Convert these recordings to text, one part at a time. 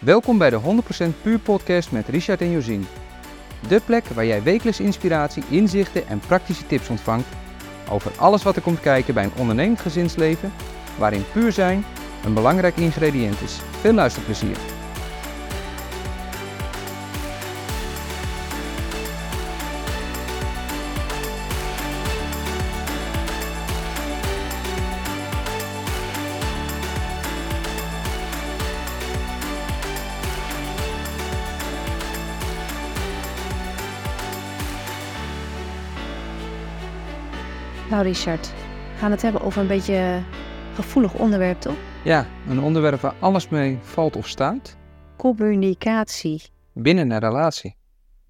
Welkom bij de 100% Puur Podcast met Richard en Josien. De plek waar jij wekelijks inspiratie, inzichten en praktische tips ontvangt over alles wat er komt kijken bij een ondernemend gezinsleven, waarin puur zijn een belangrijk ingrediënt is. Veel luisterplezier. Nou, Richard, we gaan het hebben over een beetje gevoelig onderwerp, toch? Ja, een onderwerp waar alles mee valt of staat Communicatie. binnen een relatie.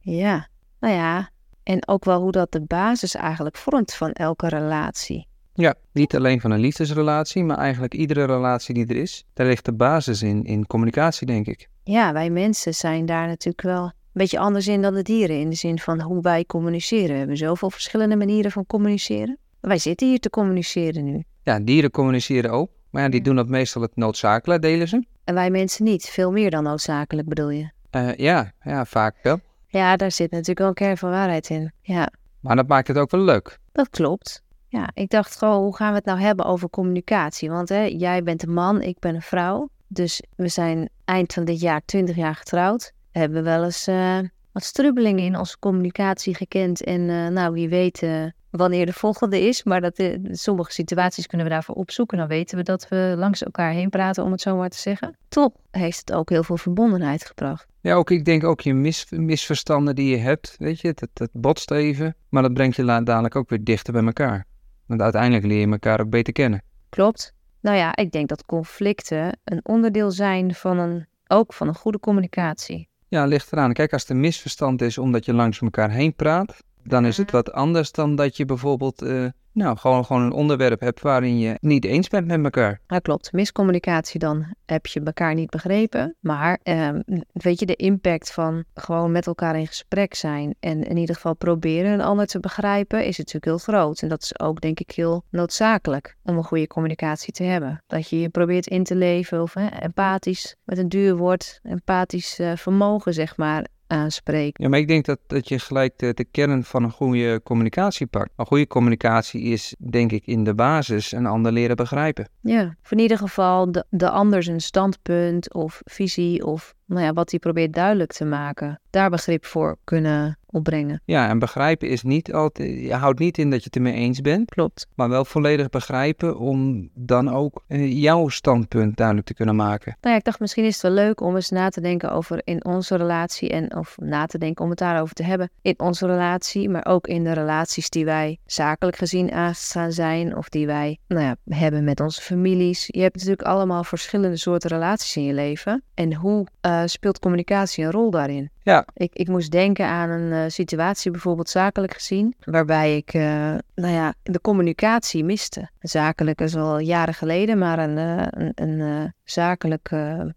Ja, nou ja. En ook wel hoe dat de basis eigenlijk vormt van elke relatie. Ja, niet alleen van een liefdesrelatie, maar eigenlijk iedere relatie die er is. Daar ligt de basis in, in communicatie, denk ik. Ja, wij mensen zijn daar natuurlijk wel een beetje anders in dan de dieren. In de zin van hoe wij communiceren. We hebben zoveel verschillende manieren van communiceren. Wij zitten hier te communiceren nu. Ja, dieren communiceren ook, maar ja, die doen dat meestal het noodzakelijk, delen ze. En wij mensen niet. Veel meer dan noodzakelijk bedoel je. Eh, ja, ja, vaak wel. Ja, daar zit natuurlijk wel een kern van waarheid in. Ja, Maar dat maakt het ook wel leuk. Dat klopt. Ja, ik dacht gewoon, hoe gaan we het nou hebben over communicatie? Want hè, jij bent een man, ik ben een vrouw. Dus we zijn eind van dit jaar 20 jaar getrouwd. We hebben wel eens eh, wat strubbelingen in onze communicatie gekend. En eh, nou, wie weet wanneer de volgende is. Maar dat, eh, sommige situaties kunnen we daarvoor opzoeken. Dan weten we dat we langs elkaar heen praten, om het zo maar te zeggen. Toch heeft het ook heel veel verbondenheid gebracht. Ja, ook ik denk ook je mis, misverstanden die je hebt, weet je, dat, dat botst even. Maar dat brengt je dadelijk ook weer dichter bij elkaar. Want uiteindelijk leer je elkaar ook beter kennen. Klopt. Nou ja, ik denk dat conflicten een onderdeel zijn van een, ook van een goede communicatie. Ja, ligt eraan. Kijk, als het een misverstand is omdat je langs elkaar heen praat, dan is het wat anders dan dat je bijvoorbeeld, eh, nou, gewoon, gewoon een onderwerp hebt waarin je niet eens bent met elkaar. Ja, klopt. Miscommunicatie, dan heb je elkaar niet begrepen. Maar ehm, weet je, de impact van gewoon met elkaar in gesprek zijn en in ieder geval proberen een ander te begrijpen, is natuurlijk heel groot. En dat is ook, denk ik, heel noodzakelijk om een goede communicatie te hebben. Dat je je probeert in te leven of empathisch, met een duur woord, empathisch eh, vermogen, zeg maar, aanspreekt. Ja, maar ik denk dat, dat je gelijk de, de kern van een goede communicatie pakt. Een goede communicatie is, denk ik, in de basis een ander leren begrijpen. Ja, of in ieder geval de, de ander zijn standpunt of visie of nou ja, wat hij probeert duidelijk te maken, daar begrip voor kunnen opbrengen. Ja, en begrijpen is niet altijd, je houdt niet in dat je het ermee eens bent, Klopt. maar wel volledig begrijpen om dan ook eh, jouw standpunt duidelijk te kunnen maken. Nou ja, ik dacht misschien is het wel leuk om eens na te denken over in onze relatie en of na te denken om het daarover te hebben in onze relatie, maar ook in de relaties die wij zakelijk gezien aangestaan zijn of die wij nou ja, hebben met onze families. Je hebt natuurlijk allemaal verschillende soorten relaties in je leven en hoe eh, speelt communicatie een rol daarin? Ja. Ik, ik moest denken aan een eh, situatie, bijvoorbeeld zakelijk gezien, waarbij ik eh, nou ja, de communicatie miste. Zakelijk is al jaren geleden, maar een, eh, een, een zakelijk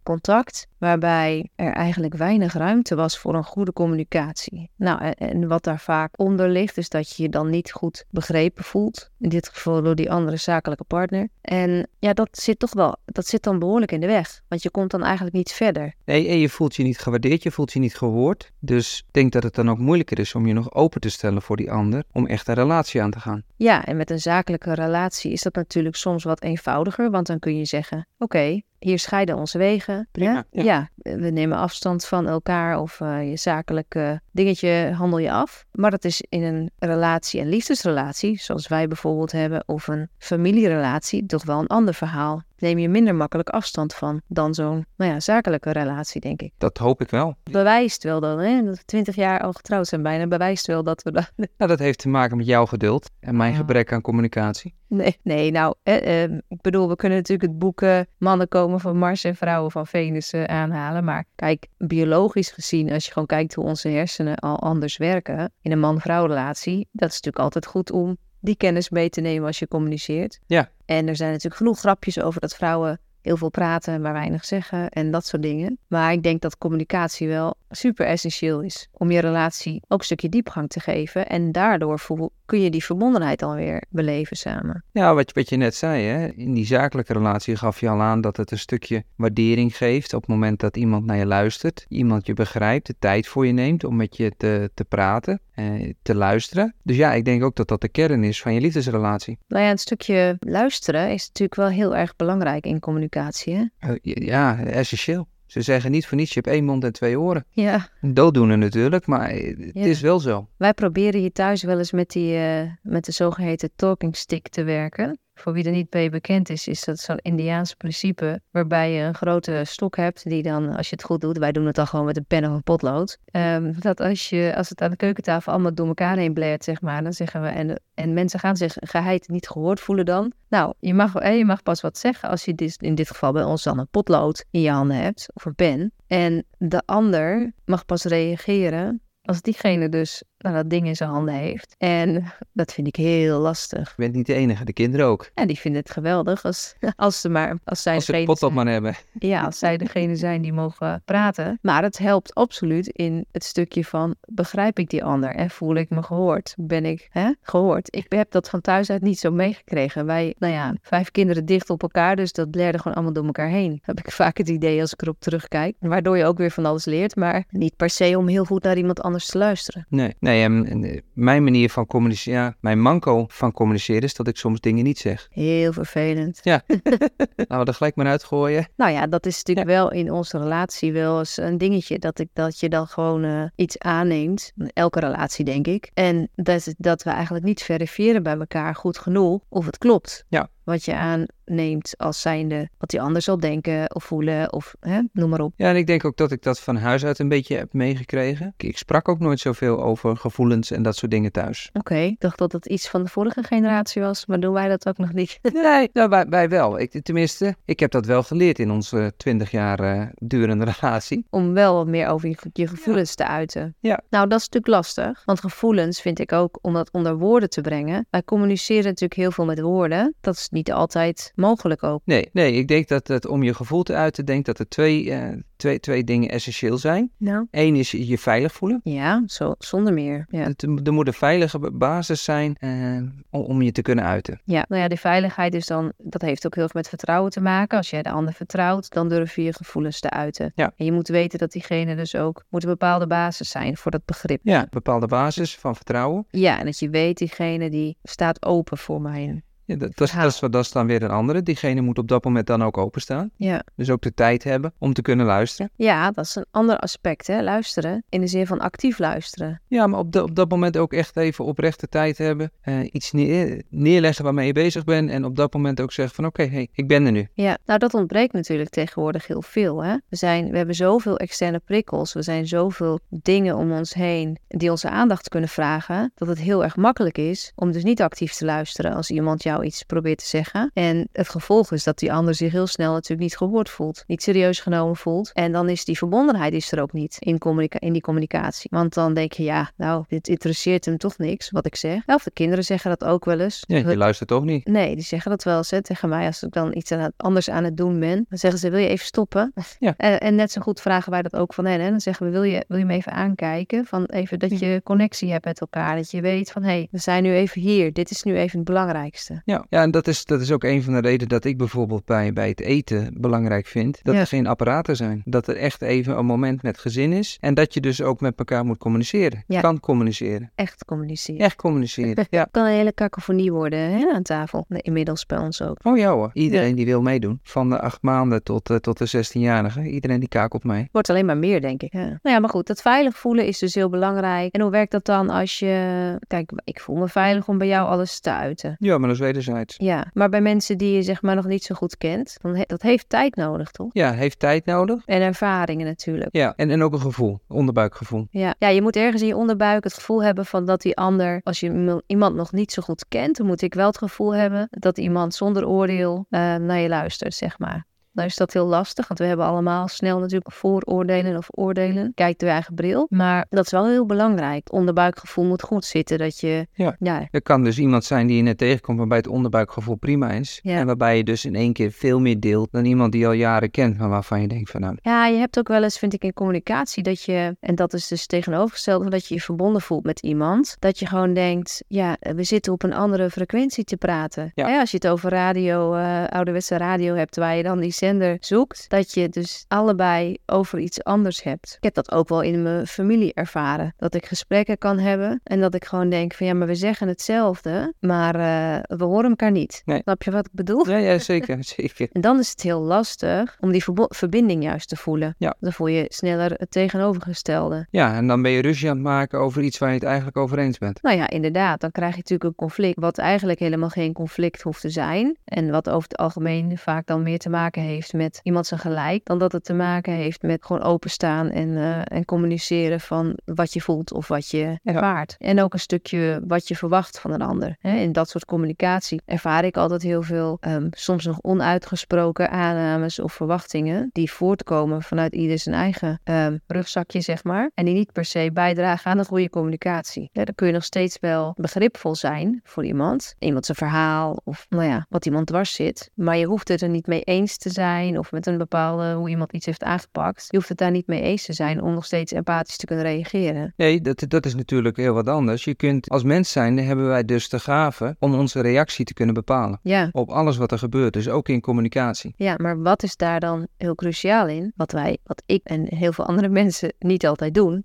contact, waarbij er eigenlijk weinig ruimte was voor een goede communicatie. Nou, en, en wat daar vaak onder ligt, is dat je je dan niet goed begrepen voelt. In dit geval door die andere zakelijke partner. En ja, dat zit toch wel, dat zit dan behoorlijk in de weg, want je komt dan eigenlijk niet verder. Nee, en je voelt je niet gewaardeerd, je voelt je niet gehoord. Dus denk dat het dan ook moeilijker is om je nog open te stellen voor die ander, om echt een relatie aan te gaan. Ja, en met een zakelijke relatie is dat natuurlijk soms wat eenvoudiger, want dan kun je zeggen: Oké, hier scheiden onze wegen. Ja. ja, we nemen afstand van elkaar of eh, je zakelijke dingetje handel je af. Maar dat is in een relatie, een liefdesrelatie, zoals wij bijvoorbeeld hebben, of een familierelatie, toch wel een ander verhaal. Neem je minder makkelijk afstand van dan zo'n nou ja, zakelijke relatie, denk ik. Dat hoop ik wel. Bewijst wel dan, hè? Dat we twintig jaar al getrouwd zijn bijna, bewijst wel dat we dat Nou, dat heeft te maken met jouw geduld en mijn gebrek aan communicatie. Nee, nee nou, eh, eh, ik bedoel, we kunnen natuurlijk het boek eh, Mannen komen van Mars en Vrouwen van Venus eh, aanhalen. Maar kijk, biologisch gezien, als je gewoon kijkt hoe onze hersenen al anders werken in een man-vrouw relatie, dat is natuurlijk altijd goed om die kennis mee te nemen als je communiceert. Ja. En er zijn natuurlijk genoeg grapjes over dat vrouwen heel veel praten, maar weinig zeggen en dat soort dingen. Maar ik denk dat communicatie wel super essentieel is om je relatie ook een stukje diepgang te geven. En daardoor kun je die verbondenheid alweer beleven samen. Ja, wat, wat je net zei, hè? in die zakelijke relatie gaf je al aan dat het een stukje waardering geeft op het moment dat iemand naar je luistert, iemand je begrijpt, de tijd voor je neemt om met je te, te praten, eh, te luisteren. Dus ja, ik denk ook dat dat de kern is van je liefdesrelatie. Nou ja, een stukje luisteren is natuurlijk wel heel erg belangrijk in communicatie. Hè? Uh, ja, essentieel. Ze zeggen niet voor niets, je hebt één mond en twee oren. Ja. Dooddoener natuurlijk, maar het is wel zo. Wij proberen hier thuis wel eens met, die, uh, met de zogeheten talking stick te werken. Voor wie er niet mee bekend is, is dat zo'n Indiaans principe waarbij je een grote stok hebt die dan, als je het goed doet, wij doen het dan gewoon met een pen of een potlood, um, dat als, je, als het aan de keukentafel allemaal door elkaar heen blert, zeg maar, dan zeggen we, en, en mensen gaan zich geheid niet gehoord voelen dan. Nou, je mag, je mag pas wat zeggen als je dit, in dit geval bij ons dan een potlood in je handen hebt, of een pen. En de ander mag pas reageren als diegene dus nou, dat ding in zijn handen heeft. En dat vind ik heel lastig. Je bent niet de enige, de kinderen ook. En die vinden het geweldig als, als ze maar... Als, zij als ze het pot op maar hebben. Ja, als zij degene zijn die mogen praten. Maar het helpt absoluut in het stukje van... begrijp ik die ander en voel ik me gehoord? Ben ik hè, gehoord? Ik heb dat van thuis uit niet zo meegekregen. Wij, nou ja, vijf kinderen dicht op elkaar, dus dat blerde gewoon allemaal door elkaar heen. Heb ik vaak het idee als ik erop terugkijk. Waardoor je ook weer van alles leert, maar niet per se om heel goed naar iemand anders te luisteren. Nee, nee Nee, mijn manier van communiceren, ja, mijn manco van communiceren is dat ik soms dingen niet zeg. Heel vervelend. Ja, laten we er gelijk maar uitgooien. Nou ja, dat is natuurlijk wel in onze relatie wel eens een dingetje. Dat, ik, dat je dan gewoon uh, iets aanneemt. Elke relatie, denk ik. En dat, dat we eigenlijk niet verifiëren bij elkaar goed genoeg of het klopt. Ja. Wat je aan neemt als zijnde wat die ander zal denken of voelen of hè, noem maar op. Ja, en ik denk ook dat ik dat van huis uit een beetje heb meegekregen. Ik, sprak ook nooit zoveel over gevoelens en dat soort dingen thuis. Oké, ik dacht dat het iets van de vorige generatie was, maar doen wij dat ook nog niet? nee, nou, wij, wij wel. Ik, tenminste, ik heb dat wel geleerd in onze twintig jaar uh, durende relatie. Om wel wat meer over je, gevoelens te uiten. Ja. Nou, dat is natuurlijk lastig, want gevoelens vind ik ook om dat onder woorden te brengen. Wij communiceren natuurlijk heel veel met woorden. Dat is niet altijd mogelijk ook. Nee, nee ik denk dat het om je gevoel te uiten, denk dat er twee, uh, twee, twee dingen essentieel zijn. Nou. Eén is je veilig voelen. Ja, zo, zonder meer. Ja. Het, er moet een veilige basis zijn uh, om, om, je te kunnen uiten. Ja, nou ja, die veiligheid is dan, dat heeft ook heel veel met vertrouwen te maken. Als jij de ander vertrouwt, dan durf je je gevoelens te uiten. Ja. En je moet weten dat diegene dus ook, moet een bepaalde basis zijn voor dat begrip. Ja, een bepaalde basis van vertrouwen. Ja, en dat je weet, diegene die staat open voor mij. Ja, dat, dat, is, dat, is, dan weer een andere. Diegene moet op dat moment dan ook openstaan. Ja. Dus ook de tijd hebben om te kunnen luisteren. Ja, dat is een ander aspect, hè? luisteren. In de zin van actief luisteren. Ja, maar op, de, op dat moment ook echt even oprechte tijd hebben. Uh, iets neer, neerleggen waarmee je bezig bent. En op dat moment ook zeggen van oké, hey, ik ben er nu. Ja, nou dat ontbreekt natuurlijk tegenwoordig heel veel. Hè? We, zijn, we hebben zoveel externe prikkels. We zijn zoveel dingen om ons heen die onze aandacht kunnen vragen. Dat het heel erg makkelijk is om dus niet actief te luisteren als iemand jou iets probeert te zeggen. En het gevolg is dat die ander zich heel snel natuurlijk niet gehoord voelt, niet serieus genomen voelt. En dan is die verbondenheid is er ook niet in, in die communicatie. Want dan denk je, ja, nou, dit interesseert hem toch niks wat ik zeg. Of de kinderen zeggen dat ook wel eens. Ja, je luistert toch niet? Nee, die zeggen dat wel eens hè, tegen mij als ik dan iets aan anders aan het doen ben. Dan zeggen ze, wil je even stoppen? Ja. En, en net zo goed vragen wij dat ook van hen. Hè? Dan zeggen we, wil je, wil je me even aankijken? Van even dat je connectie hebt met elkaar. Dat je weet van, hé, hey, we zijn nu even hier. Dit is nu even het belangrijkste. Ja, ja en dat is, dat is ook een van de redenen dat ik bijvoorbeeld bij, bij het eten belangrijk vind. Dat er geen apparaten zijn. Dat er echt even een moment met gezin is. En dat je dus ook met elkaar moet communiceren. Ja. Kan communiceren. Echt communiceren. Echt communiceren, ja. kan een hele kakofonie worden hè, aan tafel. Inmiddels bij ons ook. Oh ja hoor. Iedereen die wil meedoen. Van de acht maanden tot, uh, tot de 16-jarige. Iedereen die kakelt mee. Wordt alleen maar meer, denk ik. Ja. Nou ja, maar goed. Dat veilig voelen is dus heel belangrijk. En hoe werkt dat dan als je... Kijk, ik voel me veilig om bij jou alles te uiten. Ja, maar dat is wederzijds. Ja, maar bij mensen die je zeg maar nog niet zo goed kent, dan he dat heeft tijd nodig, toch? Ja, heeft tijd nodig. En ervaringen natuurlijk. Ja, en, en ook een gevoel, onderbuikgevoel. Ja. ja, je moet ergens in je onderbuik het gevoel hebben van dat die ander, als je iemand nog niet zo goed kent, dan moet ik wel het gevoel hebben dat iemand zonder oordeel uh, naar je luistert, zeg maar. Dan is dat heel lastig. Want we hebben allemaal snel natuurlijk vooroordelen of oordelen. Kijk door je eigen bril. Maar dat is wel heel belangrijk. Het onderbuikgevoel moet goed zitten. Dat je, Ja. ja, Er kan dus iemand zijn die je net tegenkomt waarbij het onderbuikgevoel prima is. Ja. En waarbij je dus in één keer veel meer deelt dan iemand die al jaren kent, maar waarvan je denkt van nou, Ja, je hebt ook wel eens, vind ik, in communicatie dat je, en dat is dus tegenovergesteld, dat je je verbonden voelt met iemand. Dat je gewoon denkt, ja, we zitten op een andere frequentie te praten. Ja. Hè, als je het over radio, eh, ouderwetse radio hebt, waar je dan die zender zoekt, dat je dus allebei over iets anders hebt. Ik heb dat ook wel in mijn familie ervaren. Dat ik gesprekken kan hebben en dat ik gewoon denk van, ja, maar we zeggen hetzelfde, maar eh, we horen elkaar niet. Nee. Snap je wat ik bedoel? ja, ja zeker, zeker. En dan is het heel lastig om die verbinding juist te voelen. Ja. Dan voel je sneller het tegenovergestelde. Ja, en dan ben je ruzie aan het maken over iets waar je het eigenlijk over eens bent. Nou ja, inderdaad, dan krijg je natuurlijk een conflict wat eigenlijk helemaal geen conflict hoeft te zijn. En wat over het algemeen vaak dan meer te maken heeft met iemand zijn gelijk, dan dat het te maken heeft met gewoon openstaan en, eh, en communiceren van wat je voelt of wat je ervaart. En ook een stukje wat je verwacht van een ander. Hè? In dat soort communicatie ervaar ik altijd heel veel, ehm, soms nog onuitgesproken aannames of verwachtingen die voortkomen vanuit ieder zijn eigen ehm, rugzakje, zeg maar. En die niet per se bijdragen aan een goede communicatie. Ja, dan kun je nog steeds wel begripvol zijn voor iemand. Iemand zijn verhaal of nou ja, wat iemand dwars zit. Maar je hoeft het er niet mee eens te zijn of met een bepaalde hoe iemand iets heeft aangepakt. Je hoeft het daar niet mee eens te zijn om nog steeds empathisch te kunnen reageren. Nee, dat, dat is natuurlijk heel wat anders. Je kunt, als mens zijn, hebben wij dus de gave om onze reactie te kunnen bepalen. Ja. Op alles wat er gebeurt, dus ook in communicatie. Ja, maar wat is daar dan heel cruciaal in? Wat wij, wat ik en heel veel andere mensen niet altijd doen.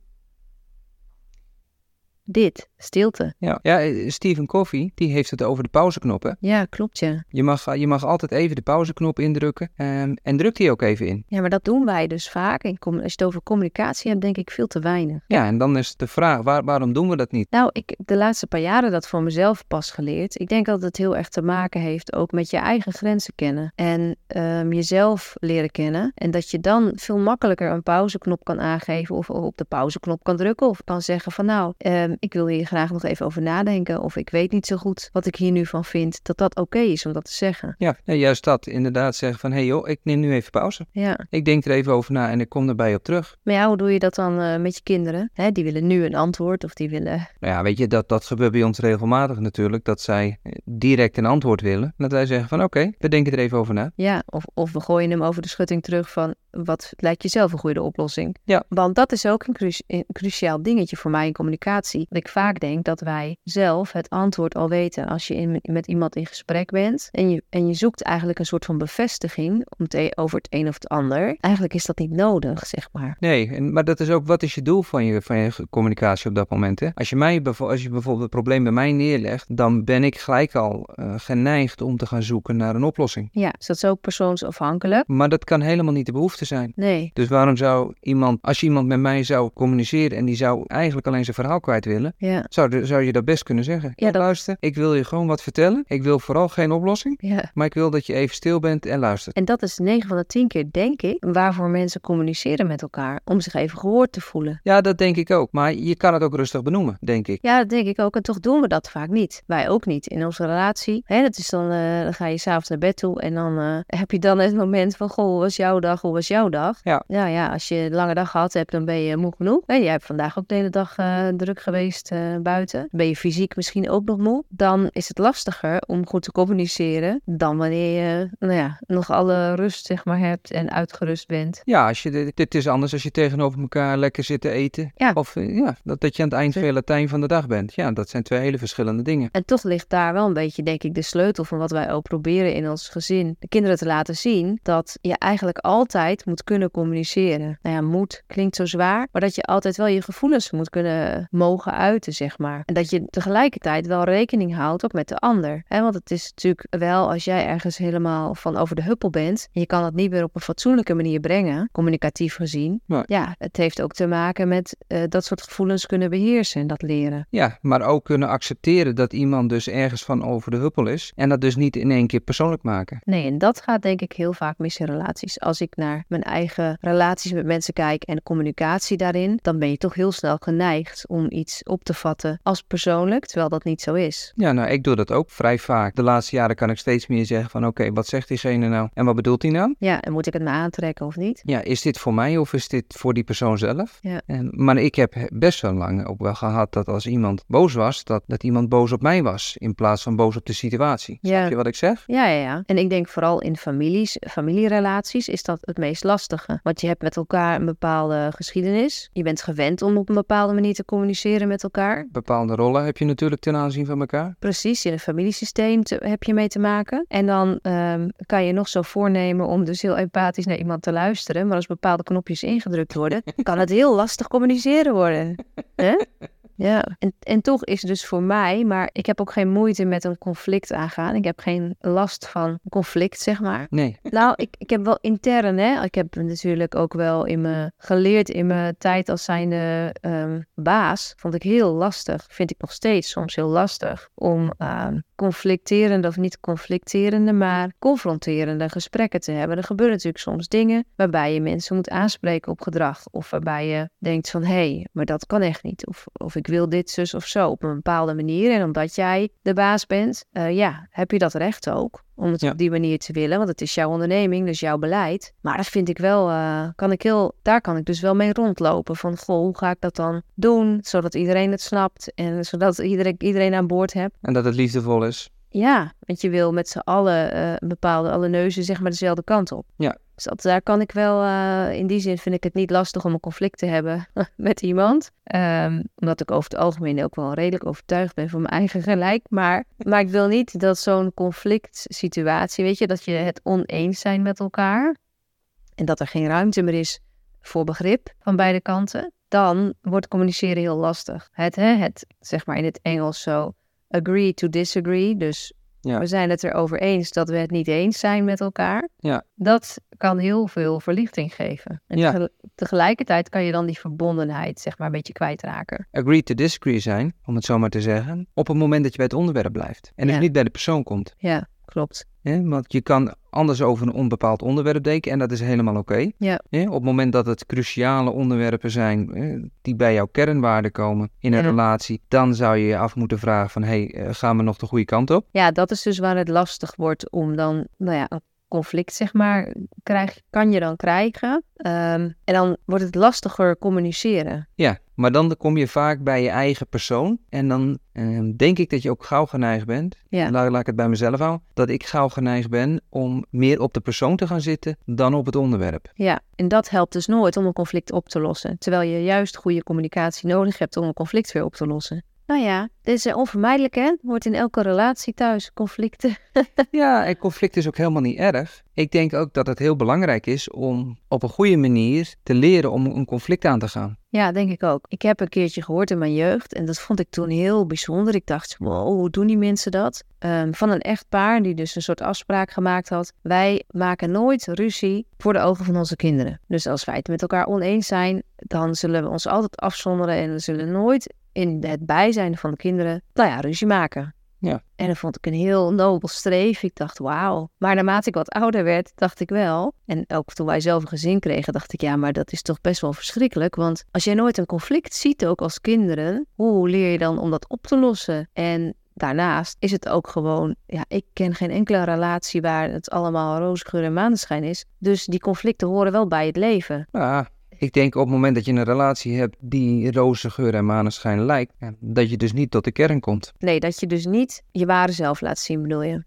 Dit, stilte. Ja, ja eh, Stephen Covey, die heeft het over de pauzeknop. Hè? Ja, klopt ja. Je, mag, je mag altijd even de pauzeknop indrukken ehm, en druk die ook even in. Ja, maar dat doen wij dus vaak. En als je het over communicatie hebt, denk ik veel te weinig. Ja, en dan is de vraag, waar, waarom doen we dat niet? Nou, ik heb de laatste paar jaren dat voor mezelf pas geleerd. Ik denk dat het heel erg te maken heeft ook met je eigen grenzen kennen. En ehm, jezelf leren kennen. En dat je dan veel makkelijker een pauzeknop kan aangeven. Of op de pauzeknop kan drukken. Of kan zeggen van nou, ehm, ik wil hier graag nog even over nadenken. Of ik weet niet zo goed wat ik hier nu van vind. Dat dat oké is om dat te zeggen. Ja, juist dat. Inderdaad zeggen van, hé hey joh, ik neem nu even pauze. Ja, Ik denk er even over na en ik kom erbij op terug. maar ja, hoe doe je dat dan eh, met je kinderen? Hè, die willen nu een antwoord of die willen... Nou ja, weet je, dat, dat gebeurt bij ons regelmatig natuurlijk. Dat zij eh, direct een antwoord willen. Dat wij zeggen van, oké, we denken er even over na. Ja, of, of we gooien hem over de schutting terug van wat lijkt je zelf een goede oplossing? Ja. Want dat is ook een, cru- een cruciaal dingetje voor mij in communicatie. Dat ik vaak denk dat wij zelf het antwoord al weten als je in, met iemand in gesprek bent. En je, en je zoekt eigenlijk een soort van bevestiging om het e- over het een of het ander. Eigenlijk is dat niet nodig, zeg maar. Nee, en, maar dat is ook, wat is je doel van je, van je communicatie op dat moment? Hè? Als, je mij, als je bijvoorbeeld het probleem bij mij neerlegt, dan ben ik gelijk al eh, geneigd om te gaan zoeken naar een oplossing. Ja, dus dat is ook persoonsafhankelijk. Maar dat kan helemaal niet de behoefte zijn. Nee. Dus waarom zou iemand, als je iemand met mij zou communiceren en die zou eigenlijk alleen zijn verhaal kwijt willen, Ja. zou, zou je dat best kunnen zeggen. Ja, dat- Luister, ik wil je gewoon wat vertellen. Ik wil vooral geen oplossing, Ja. maar ik wil dat je even stil bent en luistert. En dat is 9 van de 10 keer, denk ik, waarvoor mensen communiceren met elkaar. Om zich even gehoord te voelen. Ja, dat denk ik ook. Maar je kan het ook rustig benoemen, denk ik. Ja, dat denk ik ook. En toch doen we dat vaak niet. Wij ook niet in onze relatie. Hè, dat is dan, eh, dan ga je s'avonds naar bed toe en dan eh, heb je dan het moment van, goh, hoe was jouw dag? Hoe was jouw dag? Ja. Nou ja, als je een lange dag gehad hebt, dan ben je moe genoeg. Hè, jij hebt vandaag ook de hele dag eh, druk geweest eh, buiten. Ben je fysiek misschien ook nog moe? Dan is het lastiger om goed te communiceren dan wanneer je, nou ja, nog alle rust zeg maar hebt en uitgerust bent. Ja, als je de- dit is anders als je tegenover elkaar lekker zit te eten. Ja. Of eh, ja, dat, dat je aan het eind veel Latijn van de dag bent. Ja, dat zijn twee hele verschillende dingen. En toch ligt daar wel een beetje, denk ik, de sleutel van wat wij ook proberen in ons gezin. De kinderen te laten zien dat je eigenlijk altijd moet kunnen communiceren. Nou ja, moet klinkt zo zwaar, maar dat je altijd wel je gevoelens moet kunnen mogen uiten, zeg maar. En dat je tegelijkertijd wel rekening houdt ook met de ander. Hè, want het is natuurlijk wel als jij ergens helemaal van over de huppel bent en je kan dat niet meer op een fatsoenlijke manier brengen, communicatief gezien. Ja, het heeft ook te maken met eh, dat soort gevoelens kunnen beheersen en dat leren. Ja, maar ook kunnen accepteren dat iemand dus ergens van over de huppel is. En dat dus niet in één keer persoonlijk maken. Nee, en dat gaat denk ik heel vaak mis in relaties. Als ik naar mijn eigen relaties met mensen kijk en communicatie daarin, dan ben je toch heel snel geneigd om iets iets op te vatten als persoonlijk, terwijl dat niet zo is. Ja, nou, ik doe dat ook vrij vaak. De laatste jaren kan ik steeds meer zeggen van, oké, wat zegt diegene nou? En wat bedoelt hij nou? Ja, en moet ik het me aantrekken of niet? Ja, is dit voor mij of is dit voor die persoon zelf? Ja. En, maar ik heb best wel lang ook wel gehad dat als iemand boos was, dat, dat iemand boos op mij was, in plaats van boos op de situatie. Ja. Snap je wat ik zeg? Ja, ja, ja. En ik denk vooral in families, familierelaties is dat het meest lastige. Want je hebt met elkaar een bepaalde geschiedenis. Je bent gewend om op een bepaalde manier te communiceren met elkaar. Bepaalde rollen heb je natuurlijk ten aanzien van elkaar. Precies, in een familiesysteem te- heb je mee te maken. En dan ehm, kan je nog zo voornemen om dus heel empathisch naar iemand te luisteren. Maar als bepaalde knopjes ingedrukt worden, kan het heel lastig communiceren worden. Hè? Ja, en, en toch is het dus voor mij, maar ik heb ook geen moeite met een conflict aangaan. Ik heb geen last van conflict, zeg maar. Nee. Nou, ik, ik heb wel intern, hè. Ik heb natuurlijk ook wel in me geleerd in mijn tijd als zijnde ehm, baas. Vond ik heel lastig, vind ik nog steeds soms heel lastig, om ehm, conflicterende of niet conflicterende, maar confronterende gesprekken te hebben. Er gebeuren natuurlijk soms dingen waarbij je mensen moet aanspreken op gedrag. Of waarbij je denkt van, hé, hey, maar dat kan echt niet. Of, of ik wil dit, zus of zo, op een bepaalde manier. En omdat jij de baas bent, eh, ja, heb je dat recht ook om het Ja. op die manier te willen. Want het is jouw onderneming, dus jouw beleid. Maar dat vind ik wel, eh, kan ik heel, daar kan ik dus wel mee rondlopen. Van, goh, hoe ga ik dat dan doen? Zodat iedereen het snapt en zodat iedereen, iedereen aan boord hebt. En dat het liefdevol is. Ja, want je wil met z'n allen eh, een bepaalde, alle neuzen zeg maar dezelfde kant op. Ja. Dus dat, daar kan ik wel, eh, in die zin vind ik het niet lastig om een conflict te hebben met iemand. Ehm, omdat ik over het algemeen ook wel redelijk overtuigd ben van mijn eigen gelijk. Maar, maar ik wil niet dat zo'n conflict situatie, weet je, dat je het oneens zijn met elkaar. En dat er geen ruimte meer is voor begrip van beide kanten. Dan wordt communiceren heel lastig. Het, hè, het zeg maar in het Engels zo agree to disagree. Dus Ja. we zijn het erover eens dat we het niet eens zijn met elkaar. Ja. Dat kan heel veel verlichting geven. En Ja. tegelijkertijd kan je dan die verbondenheid zeg maar een beetje kwijtraken. Agree to disagree zijn, om het zo maar te zeggen, op het moment dat je bij het onderwerp blijft. En dus niet bij de persoon komt. Ja, klopt. Want je kan anders over een onbepaald onderwerp denken en dat is helemaal oké. Ja. Op het moment dat het cruciale onderwerpen zijn die bij jouw kernwaarden komen in een Ja. relatie, dan zou je je af moeten vragen van, hé, hey, eh, gaan we nog de goede kant op? Ja, dat is dus waar het lastig wordt om dan, nou ja, een conflict zeg maar, krijg, kan je dan krijgen. Ehm, en dan wordt het lastiger communiceren. Ja, maar dan kom je vaak bij je eigen persoon en dan eh, denk ik dat je ook gauw geneigd bent, Ja. laat, laat ik het bij mezelf houden, dat ik gauw geneigd ben om meer op de persoon te gaan zitten dan op het onderwerp. Ja, en dat helpt dus nooit om een conflict op te lossen. Terwijl je juist goede communicatie nodig hebt om een conflict weer op te lossen. Nou ja, dit is onvermijdelijk hè. Hoort in elke relatie thuis, conflicten. Ja, en conflict is ook helemaal niet erg. Ik denk ook dat het heel belangrijk is om op een goede manier te leren om een conflict aan te gaan. Ja, denk ik ook. Ik heb een keertje gehoord in mijn jeugd en dat vond ik toen heel bijzonder. Ik dacht, wow, hoe doen die mensen dat? Ehm, van een echtpaar die dus een soort afspraak gemaakt had. Wij maken nooit ruzie voor de ogen van onze kinderen. Dus als wij het met elkaar oneens zijn, dan zullen we ons altijd afzonderen en we zullen nooit in het bijzijn van de kinderen, nou ja, ruzie maken. Ja. En dat vond ik een heel nobel streef. Ik dacht, wauw. Maar naarmate ik wat ouder werd, dacht ik wel. En ook toen wij zelf een gezin kregen, dacht ik, ja, maar dat is toch best wel verschrikkelijk. Want als jij nooit een conflict ziet, ook als kinderen, hoe leer je dan om dat op te lossen? En daarnaast is het ook gewoon, ja, ik ken geen enkele relatie waar het allemaal roze geur en maneschijn is. Dus die conflicten horen wel bij het leven. Ja, ik denk op het moment dat je een relatie hebt die roze geur en maneschijn lijkt, ja, dat je dus niet tot de kern komt. Nee, dat je dus niet je ware zelf laat zien, bedoel je?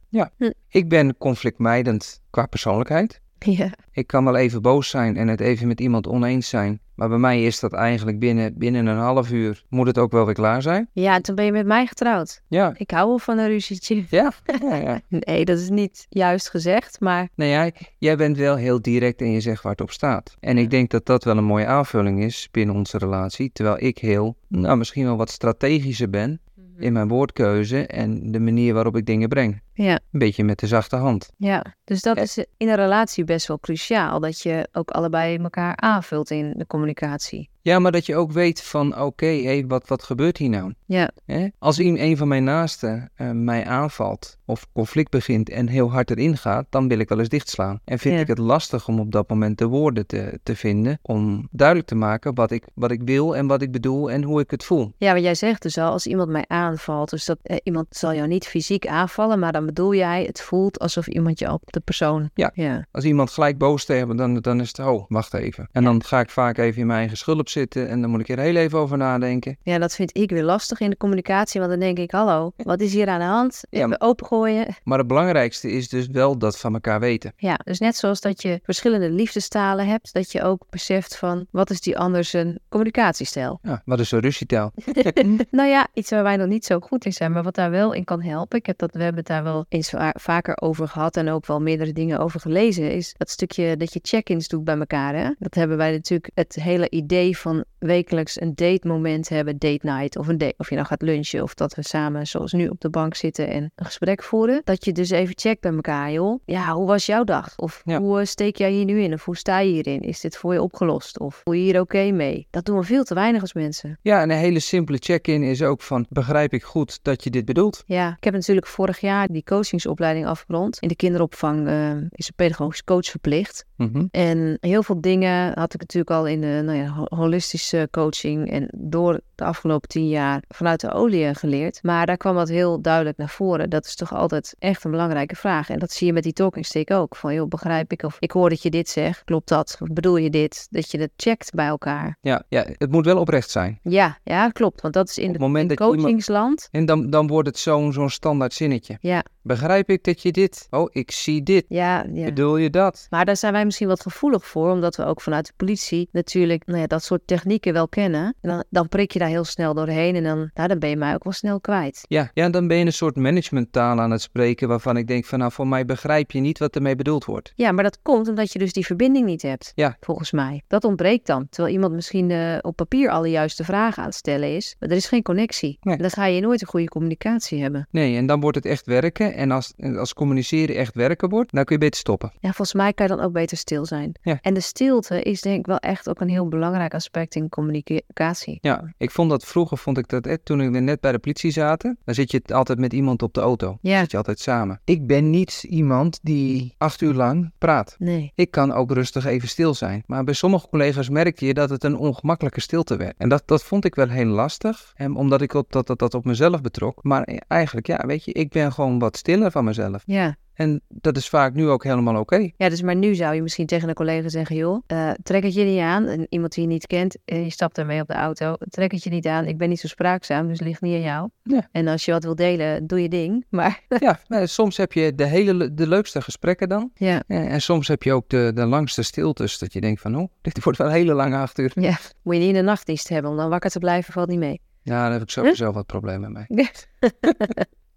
Ik ben conflictmijdend qua persoonlijkheid. Ja. Ik kan wel even boos zijn en het even met iemand oneens zijn. Maar bij mij is dat eigenlijk binnen, binnen een half uur moet het ook wel weer klaar zijn. Ja, toen ben je met mij getrouwd. Ja, Ik hou wel van een ruzietje. ja, ja. ja. Nee, dat is niet juist gezegd, maar Nou ja, jij bent wel heel direct en je zegt waar het op staat. En ik denk dat dat wel een mooie aanvulling is binnen onze relatie. Terwijl ik heel, nou misschien wel wat strategischer ben in mijn woordkeuze en de manier waarop ik dingen breng. Ja. Een beetje met de zachte hand. Ja, dus dat is in een relatie best wel cruciaal. Dat je ook allebei elkaar aanvult in de communicatie. Ja, maar dat je ook weet van, oké, hé, wat, wat gebeurt hier nou? Ja, Hè? Als een een van mijn naasten eh, mij aanvalt of conflict begint en heel hard erin gaat, dan wil ik wel eens dichtslaan. En vind Ja. ik het lastig om op dat moment de woorden te, te vinden om duidelijk te maken wat ik, wat ik wil en wat ik bedoel en hoe ik het voel. ja wat jij zegt dus al, als iemand mij aanvalt. Dus dat eh, iemand zal jou niet fysiek aanvallen, maar dan bedoel jij, het voelt alsof iemand je op de persoon. Ja. Ja, Als iemand gelijk boos te hebben, dan, dan is het, oh, wacht even. En Ja. dan ga ik vaak even in mijn eigen schulp zitten en dan moet ik er heel even over nadenken. ja dat vind ik weer lastig in de communicatie. Want dan denk ik, hallo, wat is hier aan de hand? Ja, Even opengooien. Maar het belangrijkste is dus wel dat van elkaar weten. Ja, dus net zoals dat je verschillende liefdestalen hebt, dat je ook beseft van, wat is die ander zijn communicatiestijl? Ja, wat is een ruzietaal? Nou ja, iets waar wij nog niet zo goed in zijn, maar wat daar wel in kan helpen. Ik heb dat, we hebben het daar wel eens va- vaker over gehad en ook wel meerdere dingen over gelezen. Is dat stukje dat je check-ins doet bij elkaar. Hè? Dat hebben wij natuurlijk het hele idee van wekelijks een date moment hebben, date night of een date. Of je nou gaat lunchen of dat we samen zoals nu op de bank zitten en een gesprek voeren. Dat je dus even checkt bij elkaar, joh. Ja, hoe was jouw dag? Of Ja. hoe eh, steek jij hier nu in? Of hoe sta je hierin? Is dit voor je opgelost? Of voel je hier oké mee? Dat doen we veel te weinig als mensen. Ja, en een hele simpele check-in is ook van, begrijp ik goed dat je dit bedoelt? Ja, ik heb natuurlijk vorig jaar die coachingsopleiding afgerond. In de kinderopvang eh, is een pedagogisch coach verplicht. Mhm. En heel veel dingen had ik natuurlijk al in de nou ja, ho- holistische coaching en door de afgelopen tien jaar vanuit de olie geleerd. Maar daar kwam wat heel duidelijk naar voren. Dat is toch altijd echt een belangrijke vraag. En dat zie je met die talking stick ook. Van joh, begrijp ik of ik hoor dat je dit zegt. Klopt dat? Of bedoel je dit? Dat je het checkt bij elkaar. Ja, ja, het moet wel oprecht zijn. Ja, ja, klopt. Want dat is in het het dat je iemand- coachingsland. En dan, dan wordt het zo'n zo'n standaard zinnetje. Ja, Begrijp ik dat je dit? Oh, ik zie dit. ja, ja. Bedoel je dat? Maar daar zijn wij misschien wat gevoelig voor, omdat we ook vanuit de politie natuurlijk nou ja, dat soort technieken wel kennen. En dan, dan prik je daar heel snel doorheen en dan, nou, dan ben je mij ook wel snel kwijt. Ja, ja, dan ben je een soort managementtaal aan het spreken waarvan ik denk van nou, voor mij begrijp je niet wat ermee bedoeld wordt. Ja, maar dat komt omdat je dus die verbinding niet hebt, Ja. volgens mij. Dat ontbreekt dan, terwijl iemand misschien eh, op papier alle juiste vragen aan het stellen is. Maar er is geen connectie. Nee. Dan ga je nooit een goede communicatie hebben. Nee, en dan wordt het echt werken. En als, als communiceren echt werken wordt, dan kun je beter stoppen. Ja, volgens mij kan je dan ook beter stil zijn. Ja. En de stilte is denk ik wel echt ook een heel belangrijk aspect in communicatie. Ja, ik vond dat vroeger, vond ik dat, eh, toen we net bij de politie zaten, dan zit je altijd met iemand op de auto. Ja. Zit je altijd samen. Ik ben niet iemand die acht uur lang praat. Nee. Ik kan ook rustig even stil zijn. Maar bij sommige collega's merkte je dat het een ongemakkelijke stilte werd. En dat, dat vond ik wel heel lastig. En omdat ik op, dat, dat, dat op mezelf betrok. Maar eigenlijk, ja, weet je, ik ben gewoon wat stiller van mezelf. Ja. En dat is vaak nu ook helemaal oké. Ja, dus maar nu zou je misschien tegen een collega zeggen, joh, eh, trek het je niet aan. En iemand die je niet kent, en je stapt ermee op de auto, trek het je niet aan. Ik ben niet zo spraakzaam, dus het ligt niet aan jou. Ja. En als je wat wil delen, doe je ding. Maar Ja, soms heb je de, hele, le- de leukste gesprekken dan. ja, En, en soms heb je ook de, de langste stiltes. Dat je denkt van, oh, dit wordt wel een hele lange acht uur. ja, moet je niet in de nachtdienst hebben, om dan wakker te blijven, valt niet mee. Ja, daar heb ik sowieso wat problemen mee.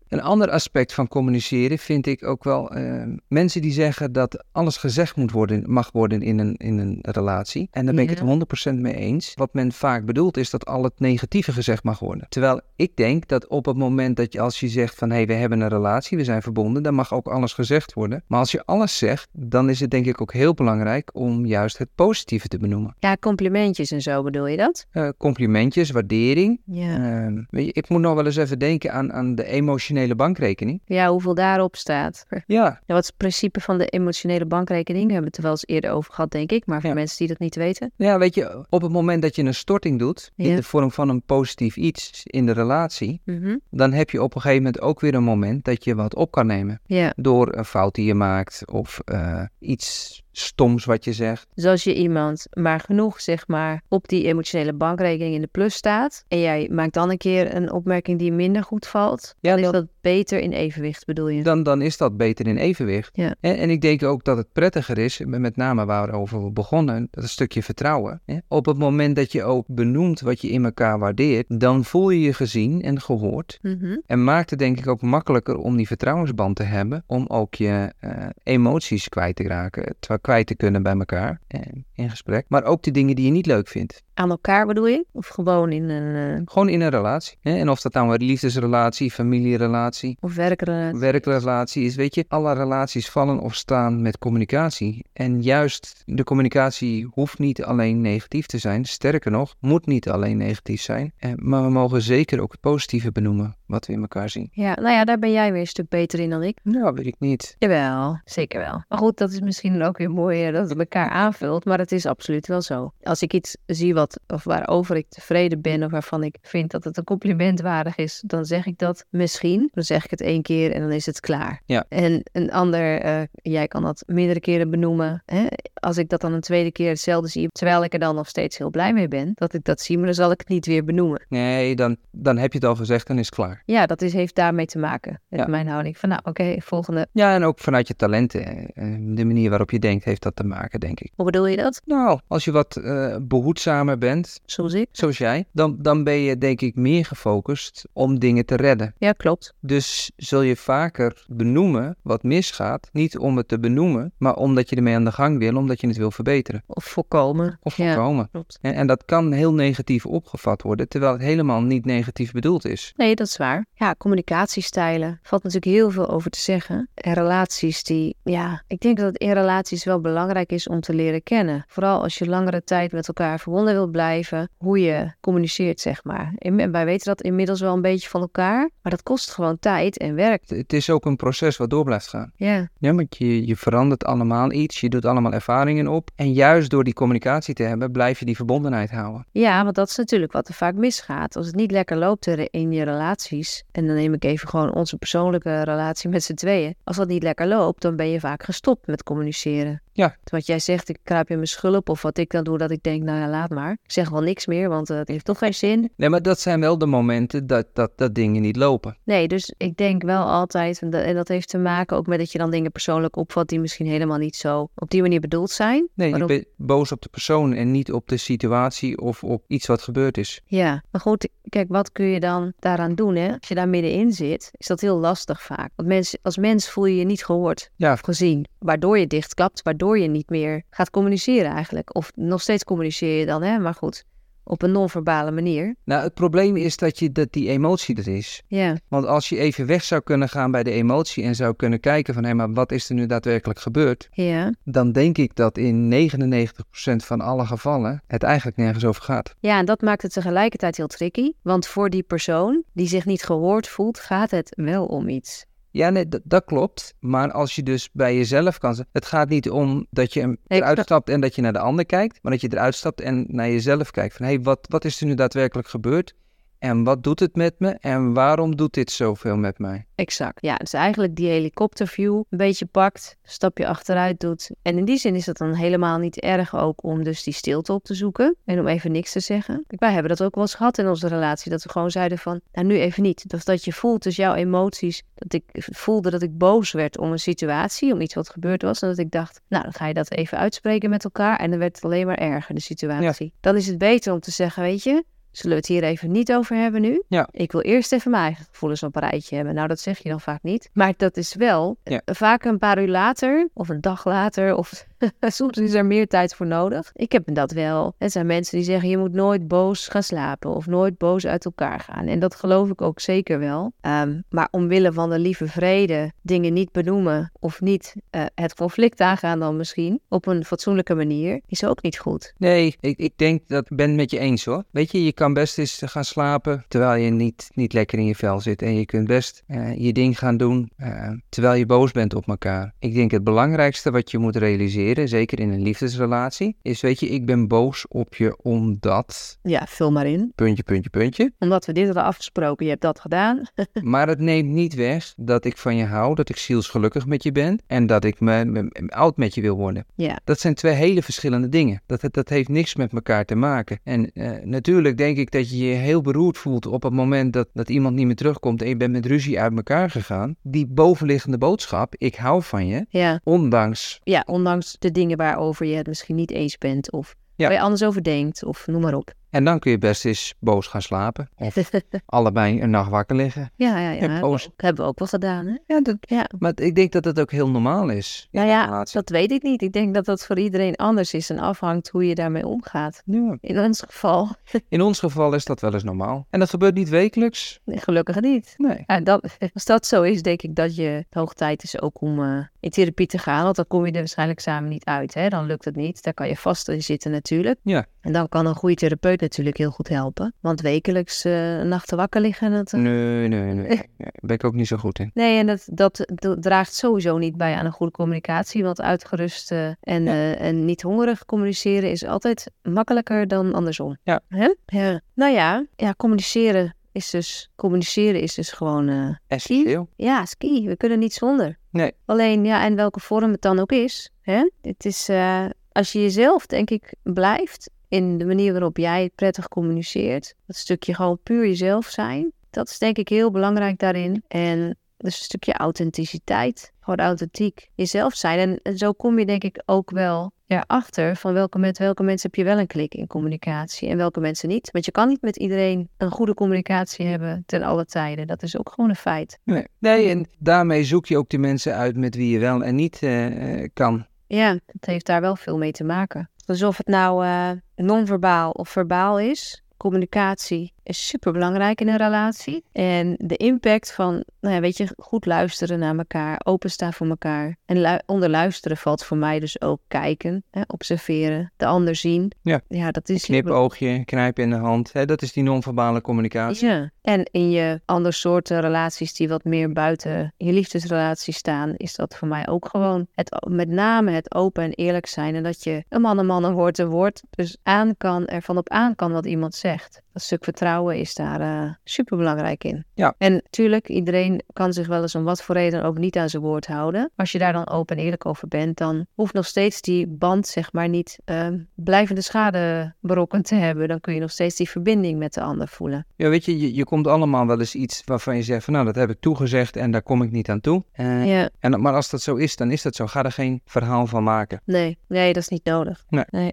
Een ander aspect van communiceren vind ik ook wel eh, mensen die zeggen dat alles gezegd moet worden, mag worden in een, in een relatie. En daar ben ik het 100% mee eens. Wat men vaak bedoelt is dat al het negatieve gezegd mag worden. Terwijl ik denk dat op het moment dat je als je zegt van hé, hey, we hebben een relatie, we zijn verbonden, dan mag ook alles gezegd worden. Maar als je alles zegt, dan is het denk ik ook heel belangrijk om juist het positieve te benoemen. Ja, complimentjes en zo bedoel je dat? Eh, complimentjes, waardering. Ja. Ehm, weet je, ik moet nog wel eens even denken aan, aan de emotionele bankrekening. Ja, hoeveel daarop staat. Ja, Ja, wat is het principe van de emotionele bankrekening? Daar hebben we het er wel eens eerder over gehad, denk ik. Maar voor Ja. mensen die dat niet weten. Ja, weet je, op het moment dat je een storting doet, in de vorm van een positief iets in de relatie, Mhm. dan heb je op een gegeven moment ook weer een moment dat je wat op kan nemen. Ja, Door een fout die je maakt of eh, iets stoms wat je zegt. dus als je iemand maar genoeg, zeg maar, op die emotionele bankrekening in de plus staat. En jij maakt dan een keer een opmerking die minder goed valt. Ja, dan is dat beter in evenwicht, bedoel je? Dan, dan is dat beter in evenwicht. Ja. En, en ik denk ook dat het prettiger is, met name waarover we begonnen, dat een stukje vertrouwen. hè. Op het moment dat je ook benoemt wat je in elkaar waardeert, dan voel je je gezien en gehoord. Mhm. En maakt het denk ik ook makkelijker om die vertrouwensband te hebben. Om ook je eh, emoties kwijt te raken. Terwijl kwijt te kunnen bij elkaar eh, in gesprek. Maar ook de dingen die je niet leuk vindt. Aan elkaar bedoel je? Of gewoon in een... Uh... Gewoon in een relatie. Hè? En of dat nou een liefdesrelatie, familierelatie... Of werkrelatie. Werkrelatie is, weet je. Alle relaties vallen of staan met communicatie. En juist de communicatie hoeft niet alleen negatief te zijn. Sterker nog, moet niet alleen negatief zijn. Eh, maar we mogen zeker ook het positieve benoemen wat we in elkaar zien. Ja, nou ja, daar ben jij weer een stuk beter in dan ik. Nou, weet ik niet. Jawel, zeker wel. Maar goed, dat is misschien ook weer mooi dat het elkaar aanvult. Maar het is absoluut wel zo. Als ik iets zie wat of waarover ik tevreden ben of waarvan ik vind dat het een compliment waardig is, dan zeg ik dat misschien. Dan zeg ik het één keer en dan is het klaar. Ja. En een ander, uh, jij kan dat meerdere keren benoemen. Hè? Als ik dat dan een tweede keer hetzelfde zie, terwijl ik er dan nog steeds heel blij mee ben, dat ik dat zie, maar dan zal ik het niet weer benoemen. Nee, dan, dan heb je het al gezegd, dan is het klaar. Ja, dat is, heeft daarmee te maken. Met ja. mijn houding van nou, oké, volgende. Ja, en ook vanuit je talenten. Eh, de manier waarop je denkt, heeft dat te maken, denk ik. Hoe bedoel je dat? Nou, als je wat uh, behoedzamer bent. Zoals ik. Zoals jij. Dan, dan ben je denk ik meer gefocust om dingen te redden. Ja, klopt. Dus zul je vaker benoemen wat misgaat. Niet om het te benoemen, maar omdat je ermee aan de gang wil, omdat je het wil verbeteren. Of voorkomen. Of voorkomen. Ja, klopt. En, en dat kan heel negatief opgevat worden, terwijl het helemaal niet negatief bedoeld is. Nee, dat is waar. Ja, communicatiestijlen. Valt natuurlijk heel veel over te zeggen. En relaties die, ja, ik denk dat in relaties wel belangrijk is om te leren kennen. Vooral als je langere tijd met elkaar verbonden wilt blijven, hoe je communiceert, zeg maar. En wij weten dat inmiddels wel een beetje van elkaar, maar dat kost gewoon tijd en werk. Het is ook een proces wat door blijft gaan. Ja. Ja, want je, je verandert allemaal iets, je doet allemaal ervaringen op. En juist door die communicatie te hebben, blijf je die verbondenheid houden. Ja, want dat is natuurlijk wat er vaak misgaat. Als het niet lekker loopt in je relaties, en dan neem ik even gewoon onze persoonlijke relatie met z'n tweeën. Als dat niet lekker loopt, dan ben je vaak gestopt met communiceren. Ja. Wat jij zegt, ik kruip in mijn schulp of wat ik dan doe, dat ik denk, nou ja, laat maar. Ik zeg wel niks meer, want uh, het heeft toch geen zin. Nee, maar dat zijn wel de momenten dat, dat, dat dingen niet lopen. Nee, dus ik denk wel altijd, en dat, en dat heeft te maken ook met dat je dan dingen persoonlijk opvat die misschien helemaal niet zo op die manier bedoeld zijn. Nee, je bent boos op de persoon en niet op de situatie of op iets wat gebeurd is. Ja, maar goed, kijk, wat kun je dan daaraan doen, hè? Als je daar middenin zit, is dat heel lastig vaak. Want mens, als mens voel je je niet gehoord ja. of gezien, waardoor je dichtklapt, waardoor je niet meer gaat communiceren eigenlijk. Of nog steeds communiceer je dan, hè? Maar goed, op een non-verbale manier. Nou, het probleem is dat, je, dat die emotie er is. Ja. Want als je even weg zou kunnen gaan bij de emotie en zou kunnen kijken van hé, maar wat is er nu daadwerkelijk gebeurd? Ja. Dan denk ik dat in 99% van alle gevallen het eigenlijk nergens over gaat. Ja, en dat maakt het tegelijkertijd heel tricky. Want voor die persoon die zich niet gehoord voelt, gaat het wel om iets. Ja, nee, dat klopt. Maar als je dus bij jezelf kan zeggen, het gaat niet om dat je eruit stapt en dat je naar de ander kijkt, maar dat je eruit stapt en naar jezelf kijkt. Van hé, hey, wat, wat is er nu daadwerkelijk gebeurd? En wat doet het met me? En waarom doet dit zoveel met mij? Exact. Ja, dus eigenlijk die helikopterview een beetje pakt, een stapje achteruit doet. En in die zin is het dan helemaal niet erg ook om dus die stilte op te zoeken. En om even niks te zeggen. Wij hebben dat ook wel eens gehad in onze relatie. Dat we gewoon zeiden van, nou nu even niet. Dat, dat je voelt, dus jouw emoties. Dat ik voelde dat ik boos werd om een situatie, om iets wat gebeurd was. En dat ik dacht, nou dan ga je dat even uitspreken met elkaar. En dan werd het alleen maar erger, de situatie. Dan is het beter om te zeggen, weet je, Zullen we het hier even niet over hebben nu? Ja. Ik wil eerst even mijn eigen gevoelens op een rijtje hebben. Nou, dat zeg je dan vaak niet. Maar dat is wel ja. vaak een paar uur later, of een dag later, of soms is er meer tijd voor nodig. Ik heb dat wel. Er zijn mensen die zeggen: je moet nooit boos gaan slapen of nooit boos uit elkaar gaan. En dat geloof ik ook zeker wel. Um, maar omwille van de lieve vrede dingen niet benoemen of niet uh, het conflict aangaan, dan misschien op een fatsoenlijke manier, is ook niet goed. Nee, ik, ik denk dat ik ben het met je eens hoor. Weet je, je kan best eens gaan slapen terwijl je niet, niet lekker in je vel zit. En je kunt best uh, je ding gaan doen uh, terwijl je boos bent op elkaar. Ik denk het belangrijkste wat je moet realiseren, zeker in een liefdesrelatie, is weet je, ik ben boos op je omdat... Ja, vul maar in. Puntje, puntje, puntje. Omdat we dit hadden afgesproken, je hebt dat gedaan. maar het neemt niet weg dat ik van je hou, dat ik zielsgelukkig met je ben en dat ik me, me, me oud met je wil worden. Ja. Dat zijn twee hele verschillende dingen. Dat, dat heeft niks met elkaar te maken. En uh, natuurlijk denk ik dat je je heel beroerd voelt op het moment dat, dat iemand niet meer terugkomt en je bent met ruzie uit elkaar gegaan. Die bovenliggende boodschap, ik hou van je, ja. ondanks... Ja, ondanks de dingen waarover je het misschien niet eens bent of Ja. waar je anders over denkt of noem maar op. En dan kun je best eens boos gaan slapen. Of allebei een nacht wakker liggen. ja, ja, ja. Ja, Hebben, we boos. ook, hebben we ook wel gedaan, hè? Ja, dat, Ja. maar ik denk dat dat ook heel normaal is. Nou ja, relatie. dat weet ik niet. Ik denk dat dat voor iedereen anders is en afhangt hoe je daarmee omgaat. Ja. In ons geval, In ons geval is dat wel eens normaal. En dat gebeurt niet wekelijks. gelukkig niet. Nee. Ja, dat, als dat zo is, denk ik dat je het hoog tijd is ook om eh, in therapie te gaan. Want dan kom je er waarschijnlijk samen niet uit. Hè? Dan lukt het niet. Daar kan je vast in zitten natuurlijk. Ja. En dan kan een goede therapeut natuurlijk heel goed helpen. Want wekelijks eh nachten wakker liggen, dat, eh, Nee, nee, nee. Daar ben ik ook niet zo goed in. Nee, en dat, dat, dat draagt sowieso niet bij aan een goede communicatie. Want uitgerust eh, en, Ja. en niet hongerig communiceren is altijd makkelijker dan andersom. Ja. Hè? ja. Nou ja, ja, communiceren is dus, communiceren is dus gewoon, eh, Essentieel. ja, ski. We kunnen niet zonder. Nee. Alleen, ja, en welke vorm het dan ook is. Hè? Het is, eh, als je jezelf, denk ik, blijft in de manier waarop jij prettig communiceert. Dat stukje gewoon puur jezelf zijn. Dat is denk ik heel belangrijk daarin. En dus een stukje authenticiteit. Gewoon authentiek jezelf zijn. En, en zo kom je denk ik ook wel erachter van welke, met welke mensen heb je wel een klik in communicatie en welke mensen niet. Want je kan niet met iedereen een goede communicatie hebben ten alle tijden. Dat is ook gewoon een feit. Nee. nee, en daarmee zoek je ook die mensen uit met wie je wel en niet eh, eh, kan. Ja, het heeft daar wel veel mee te maken. Dus of het nou eh non-verbaal of verbaal is, communicatie is super belangrijk in een relatie. En de impact van, nou ja, weet je, goed luisteren naar elkaar, openstaan voor elkaar. En lu- onder luisteren valt voor mij dus ook kijken, hè, observeren, de ander zien. Ja. ja dat is Knipoogje, knijpen in de hand. Hè, dat is die non-verbale communicatie. Ja, en in je andere soorten relaties die wat meer buiten je liefdesrelatie staan, is dat voor mij ook gewoon het, met name het open en eerlijk zijn. En dat je een man een man, een woord een woord, dus aan kan, ervan op aan kan wat iemand zegt. Dat stuk vertrouwen is daar eh super belangrijk in. Ja. En natuurlijk, iedereen kan zich wel eens om wat voor reden ook niet aan zijn woord houden. Als je daar dan open en eerlijk over bent, dan hoeft nog steeds die band, zeg maar, niet eh, blijvende schade berokkend te hebben. Dan kun je nog steeds die verbinding met de ander voelen. Ja, weet je, je, je komt allemaal wel eens iets waarvan je zegt van nou, dat heb ik toegezegd en daar kom ik niet aan toe. Eh, Ja, en, maar als dat zo is, dan is dat zo. Ga er geen verhaal van maken. nee, nee, dat is niet nodig.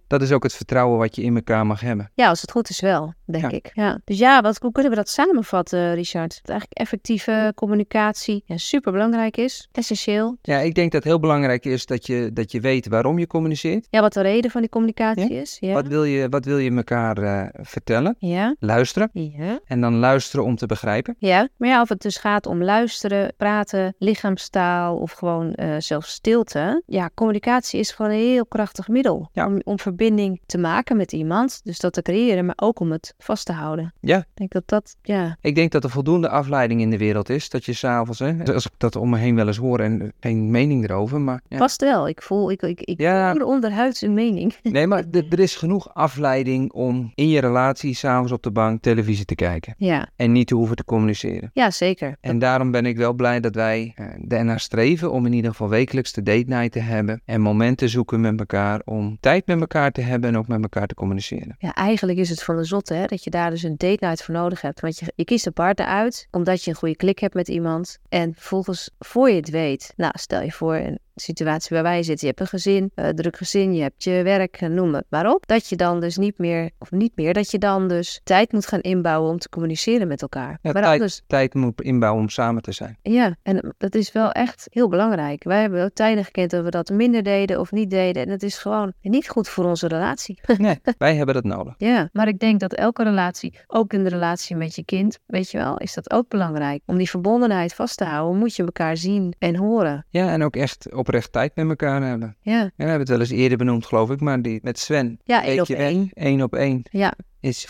Dat is ook het vertrouwen wat je in elkaar mag hebben. Ja, als het goed is wel, denk Ja. ik. Ja. Dus ja, wat, hoe kunnen we dat samenvatten, Richard? Dat eigenlijk effectieve communicatie ja, super belangrijk is, essentieel. Ja, ik denk dat het heel belangrijk is dat je, dat je weet waarom je communiceert. Ja, wat de reden van die communicatie is. Ja. Wat, wil je, wat wil je elkaar eh, vertellen? Ja. Luisteren. Ja. En dan luisteren om te begrijpen. Ja, maar ja, of het dus gaat om luisteren, praten, lichaamstaal of gewoon eh, zelfs stilte. Ja, communicatie is gewoon een heel krachtig middel Ja. om, om verbinding te maken met iemand. Dus dat te creëren, maar ook om het vast te houden. Ja. Ik denk dat dat, ja, Ik denk dat er voldoende afleiding in de wereld is. Dat je s'avonds, hè, als ik dat om me heen wel eens hoor en geen mening erover. Maar ja. past wel. Ik voel, ik, ik, ik Ja. voel onderhuids een mening. Nee, maar er is genoeg afleiding om in je relatie s'avonds op de bank televisie te kijken. Ja, En niet te hoeven te communiceren. ja zeker. En daarom ben ik wel blij dat wij eh, ernaar streven om in ieder geval wekelijks de date night te hebben. En momenten zoeken met elkaar om tijd met elkaar te hebben en ook met elkaar te communiceren. Ja, eigenlijk is het van de zotte hè, dat je daar dus een date night voor nodig hebt. Want je, kiest een partner uit omdat je een goede klik hebt met iemand. En vervolgens, voor je het weet, nou stel je voor situatie waar wij zitten. Je hebt een gezin, een druk gezin, je hebt je werk, eh, noem het maar op. Dat je dan dus niet meer, of niet meer, dat je dan dus tijd moet gaan inbouwen om te communiceren met elkaar. Ja, maar tijd. anders, Tijd moet inbouwen om samen te zijn. ja, en dat is wel echt heel belangrijk. Wij hebben ook tijden gekend dat we dat minder deden of niet deden. En dat is gewoon niet goed voor onze relatie. Nee, wij hebben dat nodig. Ja, maar ik denk dat elke relatie, ook in de relatie met je kind, weet je wel, is dat ook belangrijk. Om die verbondenheid vast te houden, moet je elkaar zien en horen. Ja, en ook echt oprecht tijd met elkaar hebben. Ja, Ja, we hebben het wel eens eerder benoemd, geloof ik, maar die met Sven. ja één op één. één op één. Ja. Is,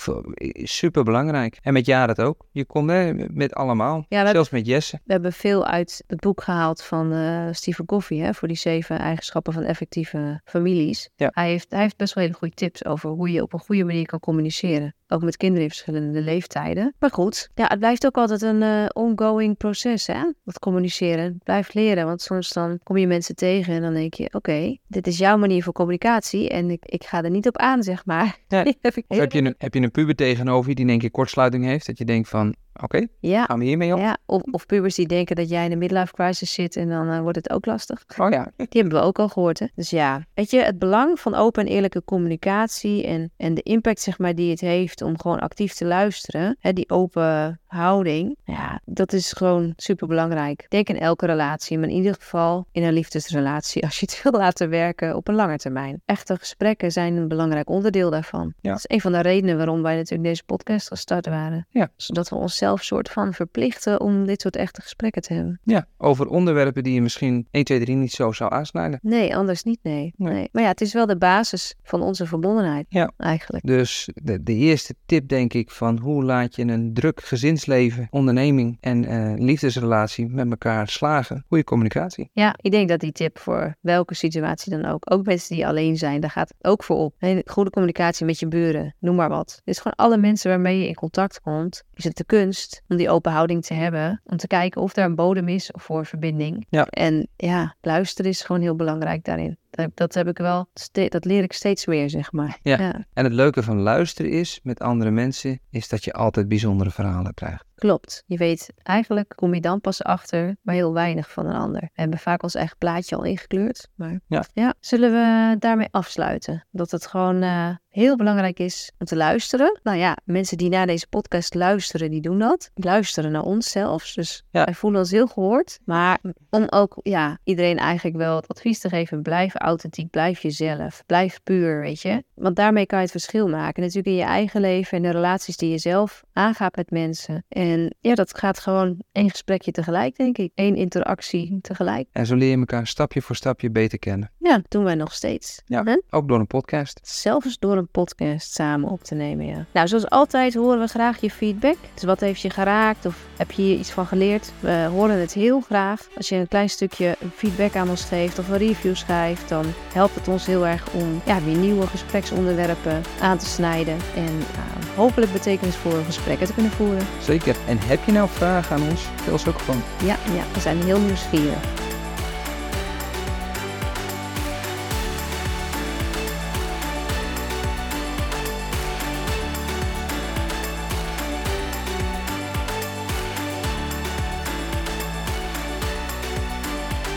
super belangrijk. En met Jared ook. Je komt hè, met allemaal. Ja, Zelfs met Jesse. we hebben veel uit het boek gehaald van eh Stephen Covey, hè, voor die zeven eigenschappen van effectieve families. Ja. Hij, heeft, hij heeft best wel hele goede tips over hoe je op een goede manier kan communiceren. Ook met kinderen in verschillende leeftijden. Maar goed, ja, het blijft ook altijd een eh, ongoing proces, hè? Dat communiceren. Het blijft leren, want soms dan kom je mensen tegen en dan denk je, oké, dit is jouw manier van communicatie en ik, ik ga er niet op aan, zeg maar. Ja. Die heb ik Of heb je, een, heb je een puber tegenover je die in één keer kortsluiting heeft? Dat je denkt van, Oké, Ja. gaan we hiermee op? Ja, of, of pubers die denken dat jij in een midlife crisis zit en dan eh, wordt het ook lastig. Oh ja, Die hebben we ook al gehoord, hè? Dus ja, weet je, het belang van open en eerlijke communicatie en, en de impact, zeg maar, die het heeft om gewoon actief te luisteren, hè, die open houding, ja, dat is gewoon super belangrijk. Denk in elke relatie, maar in ieder geval in een liefdesrelatie, als je het wil laten werken op een lange termijn. Echte gesprekken zijn een belangrijk onderdeel daarvan. Ja. Dat is een van de redenen waarom wij natuurlijk deze podcast gestart waren. Ja. Zodat we onszelf soort van verplichten om dit soort echte gesprekken te hebben. ja, over onderwerpen die je misschien 1, 2, 3 niet zo zou aansnijden. Nee, anders niet, nee. Nee. nee. Maar ja, het is wel de basis van onze verbondenheid. Ja. Eigenlijk. Dus de, de eerste tip denk ik van hoe laat je een druk gezinsleven, onderneming en eh, liefdesrelatie met elkaar slagen? Goede communicatie. Ja, ik denk dat die tip voor welke situatie dan ook, ook mensen die alleen zijn, daar gaat het ook voor op. Goede communicatie met je buren, noem maar wat. Het is gewoon alle mensen waarmee je in contact komt, is het de kunst om die open houding te hebben, om te kijken of er een bodem is voor verbinding. Ja. En ja, luisteren is gewoon heel belangrijk daarin. Dat, dat heb ik wel, dat leer ik steeds meer, zeg maar. Ja. En het leuke van luisteren is met andere mensen, is dat je altijd bijzondere verhalen krijgt. Klopt. Je weet, eigenlijk kom je dan pas achter, maar heel weinig van een ander. We hebben vaak ons eigen plaatje al ingekleurd. Maar Ja. zullen we daarmee afsluiten? Dat het gewoon eh, heel belangrijk is om te luisteren. Nou ja, mensen die naar deze podcast luisteren, die doen dat. Luisteren naar ons zelfs. Dus Ja. wij voelen ons heel gehoord. Maar om ook ja, iedereen eigenlijk wel het advies te geven, blijf authentiek, blijf jezelf. Blijf puur, weet je. Want daarmee kan je het verschil maken. Natuurlijk in je eigen leven en de relaties die je zelf aangaat met mensen. En ja, dat gaat gewoon één gesprekje tegelijk, denk ik. Eén interactie tegelijk. En zo leer je elkaar stapje voor stapje beter kennen. Ja, dat doen wij nog steeds. Ja. Ook door een podcast. Zelfs door een podcast samen op te nemen, ja. Nou, zoals altijd horen we graag je feedback. Dus wat heeft je geraakt of heb je hier iets van geleerd? We horen het heel graag. Als je een klein stukje feedback aan ons geeft of een review schrijft, dan helpt het ons heel erg om ja, weer nieuwe gespreksonderwerpen aan te snijden. En uh, hopelijk betekenisvolle gesprekken te kunnen voeren. Zeker. En heb je nou vragen aan ons? Stel ze ook gewoon. Ja, ja, we zijn heel nieuwsgierig.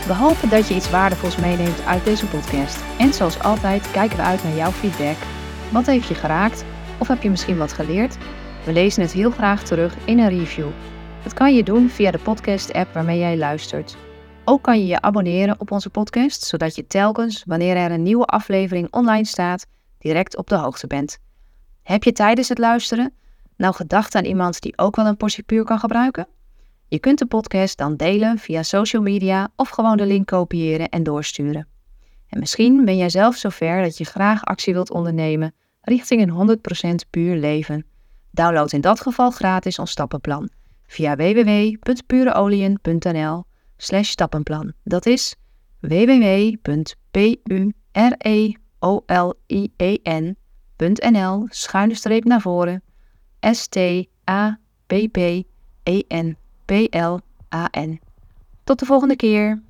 We hopen dat je iets waardevols meeneemt uit deze podcast. En zoals altijd kijken we uit naar jouw feedback. Wat heeft je geraakt? Of heb je misschien wat geleerd? We lezen het heel graag terug in een review. Dat kan je doen via de podcast-app waarmee jij luistert. Ook kan je je abonneren op onze podcast, zodat je telkens, wanneer er een nieuwe aflevering online staat, direct op de hoogte bent. Heb je tijdens het luisteren nou gedacht aan iemand die ook wel een portie puur kan gebruiken? Je kunt de podcast dan delen via social media of gewoon de link kopiëren en doorsturen. En misschien ben jij zelf zover dat je graag actie wilt ondernemen richting een 100% puur leven. Download in dat geval gratis ons stappenplan via www.pureolien.nl slash stappenplan. Dat is www.pureolien.nl schuine streep naar voren S-T-A-P-P-E-N P-L-A-N. Tot de volgende keer.